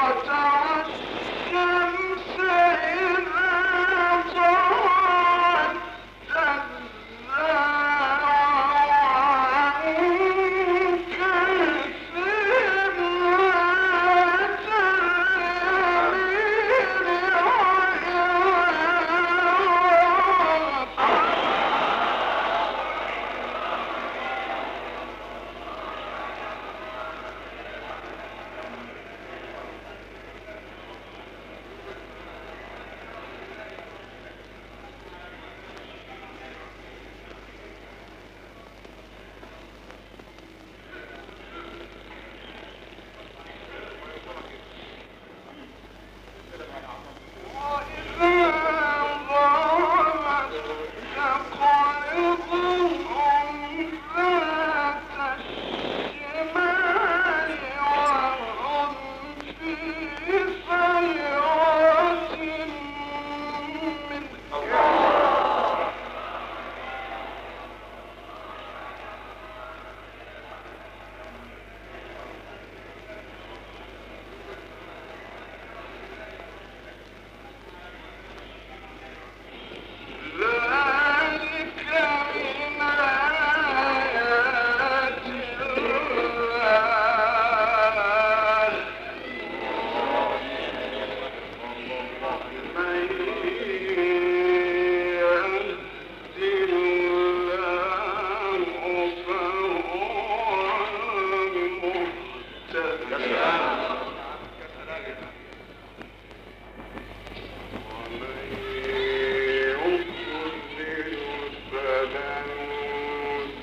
Lord,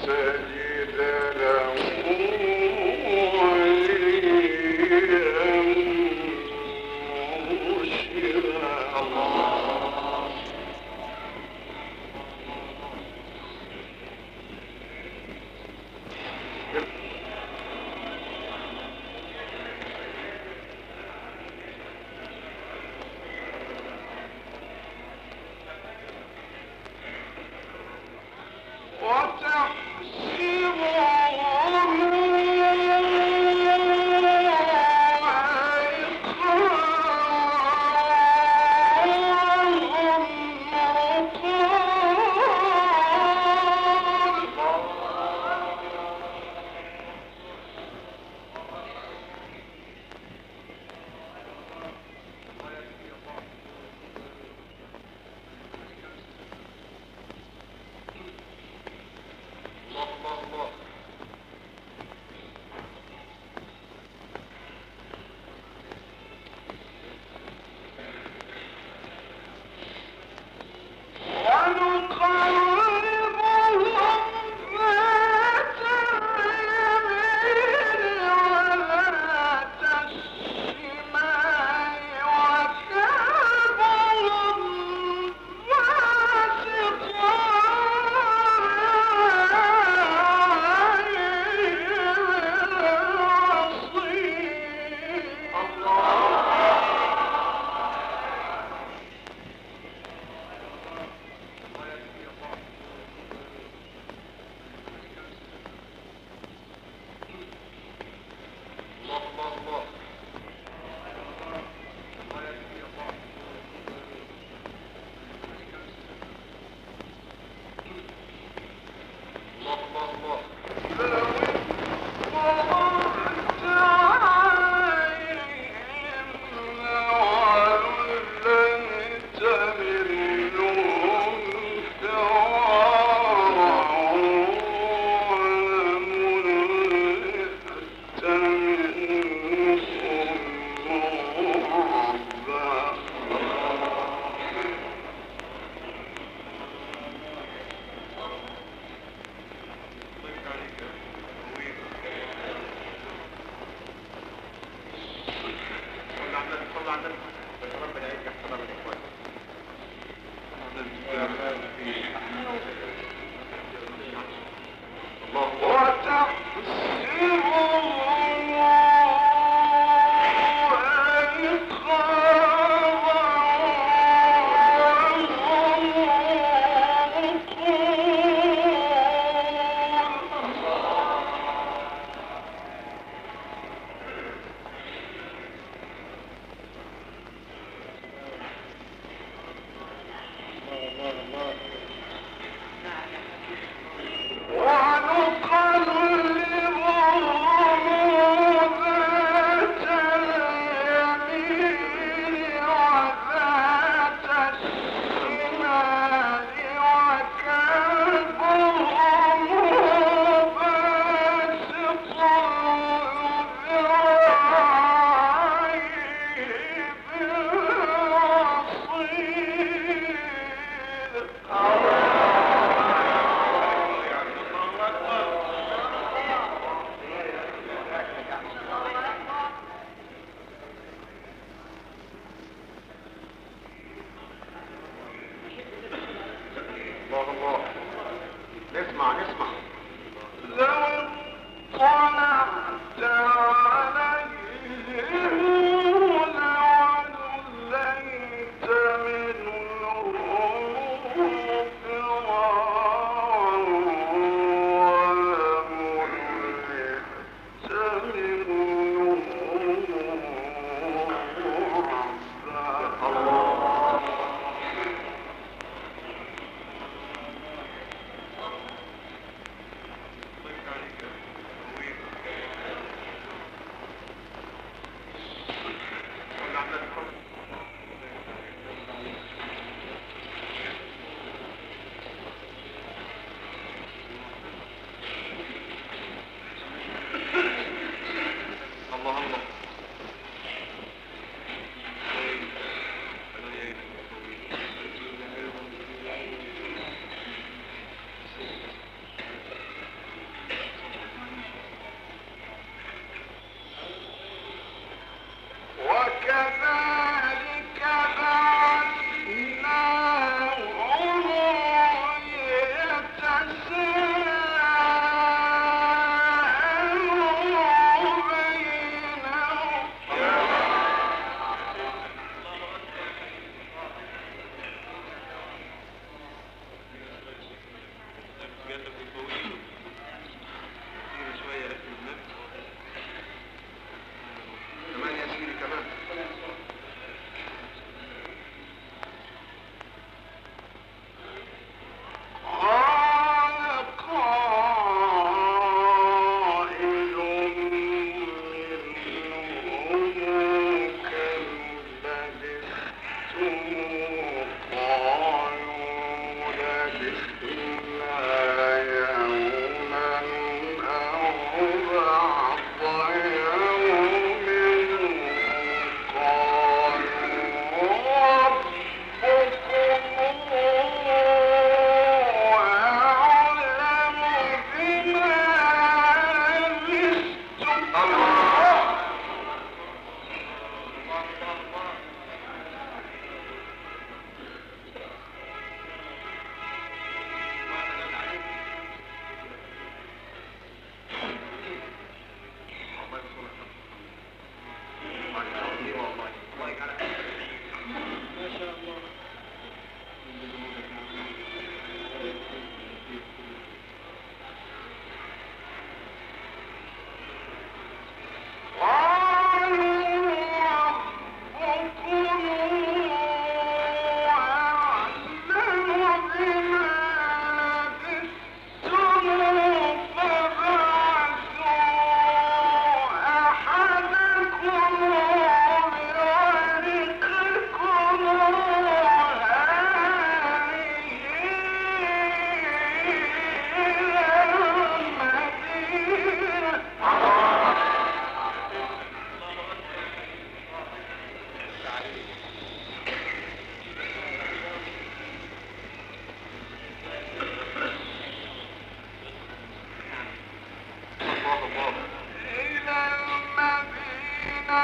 said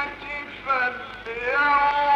Thank you for the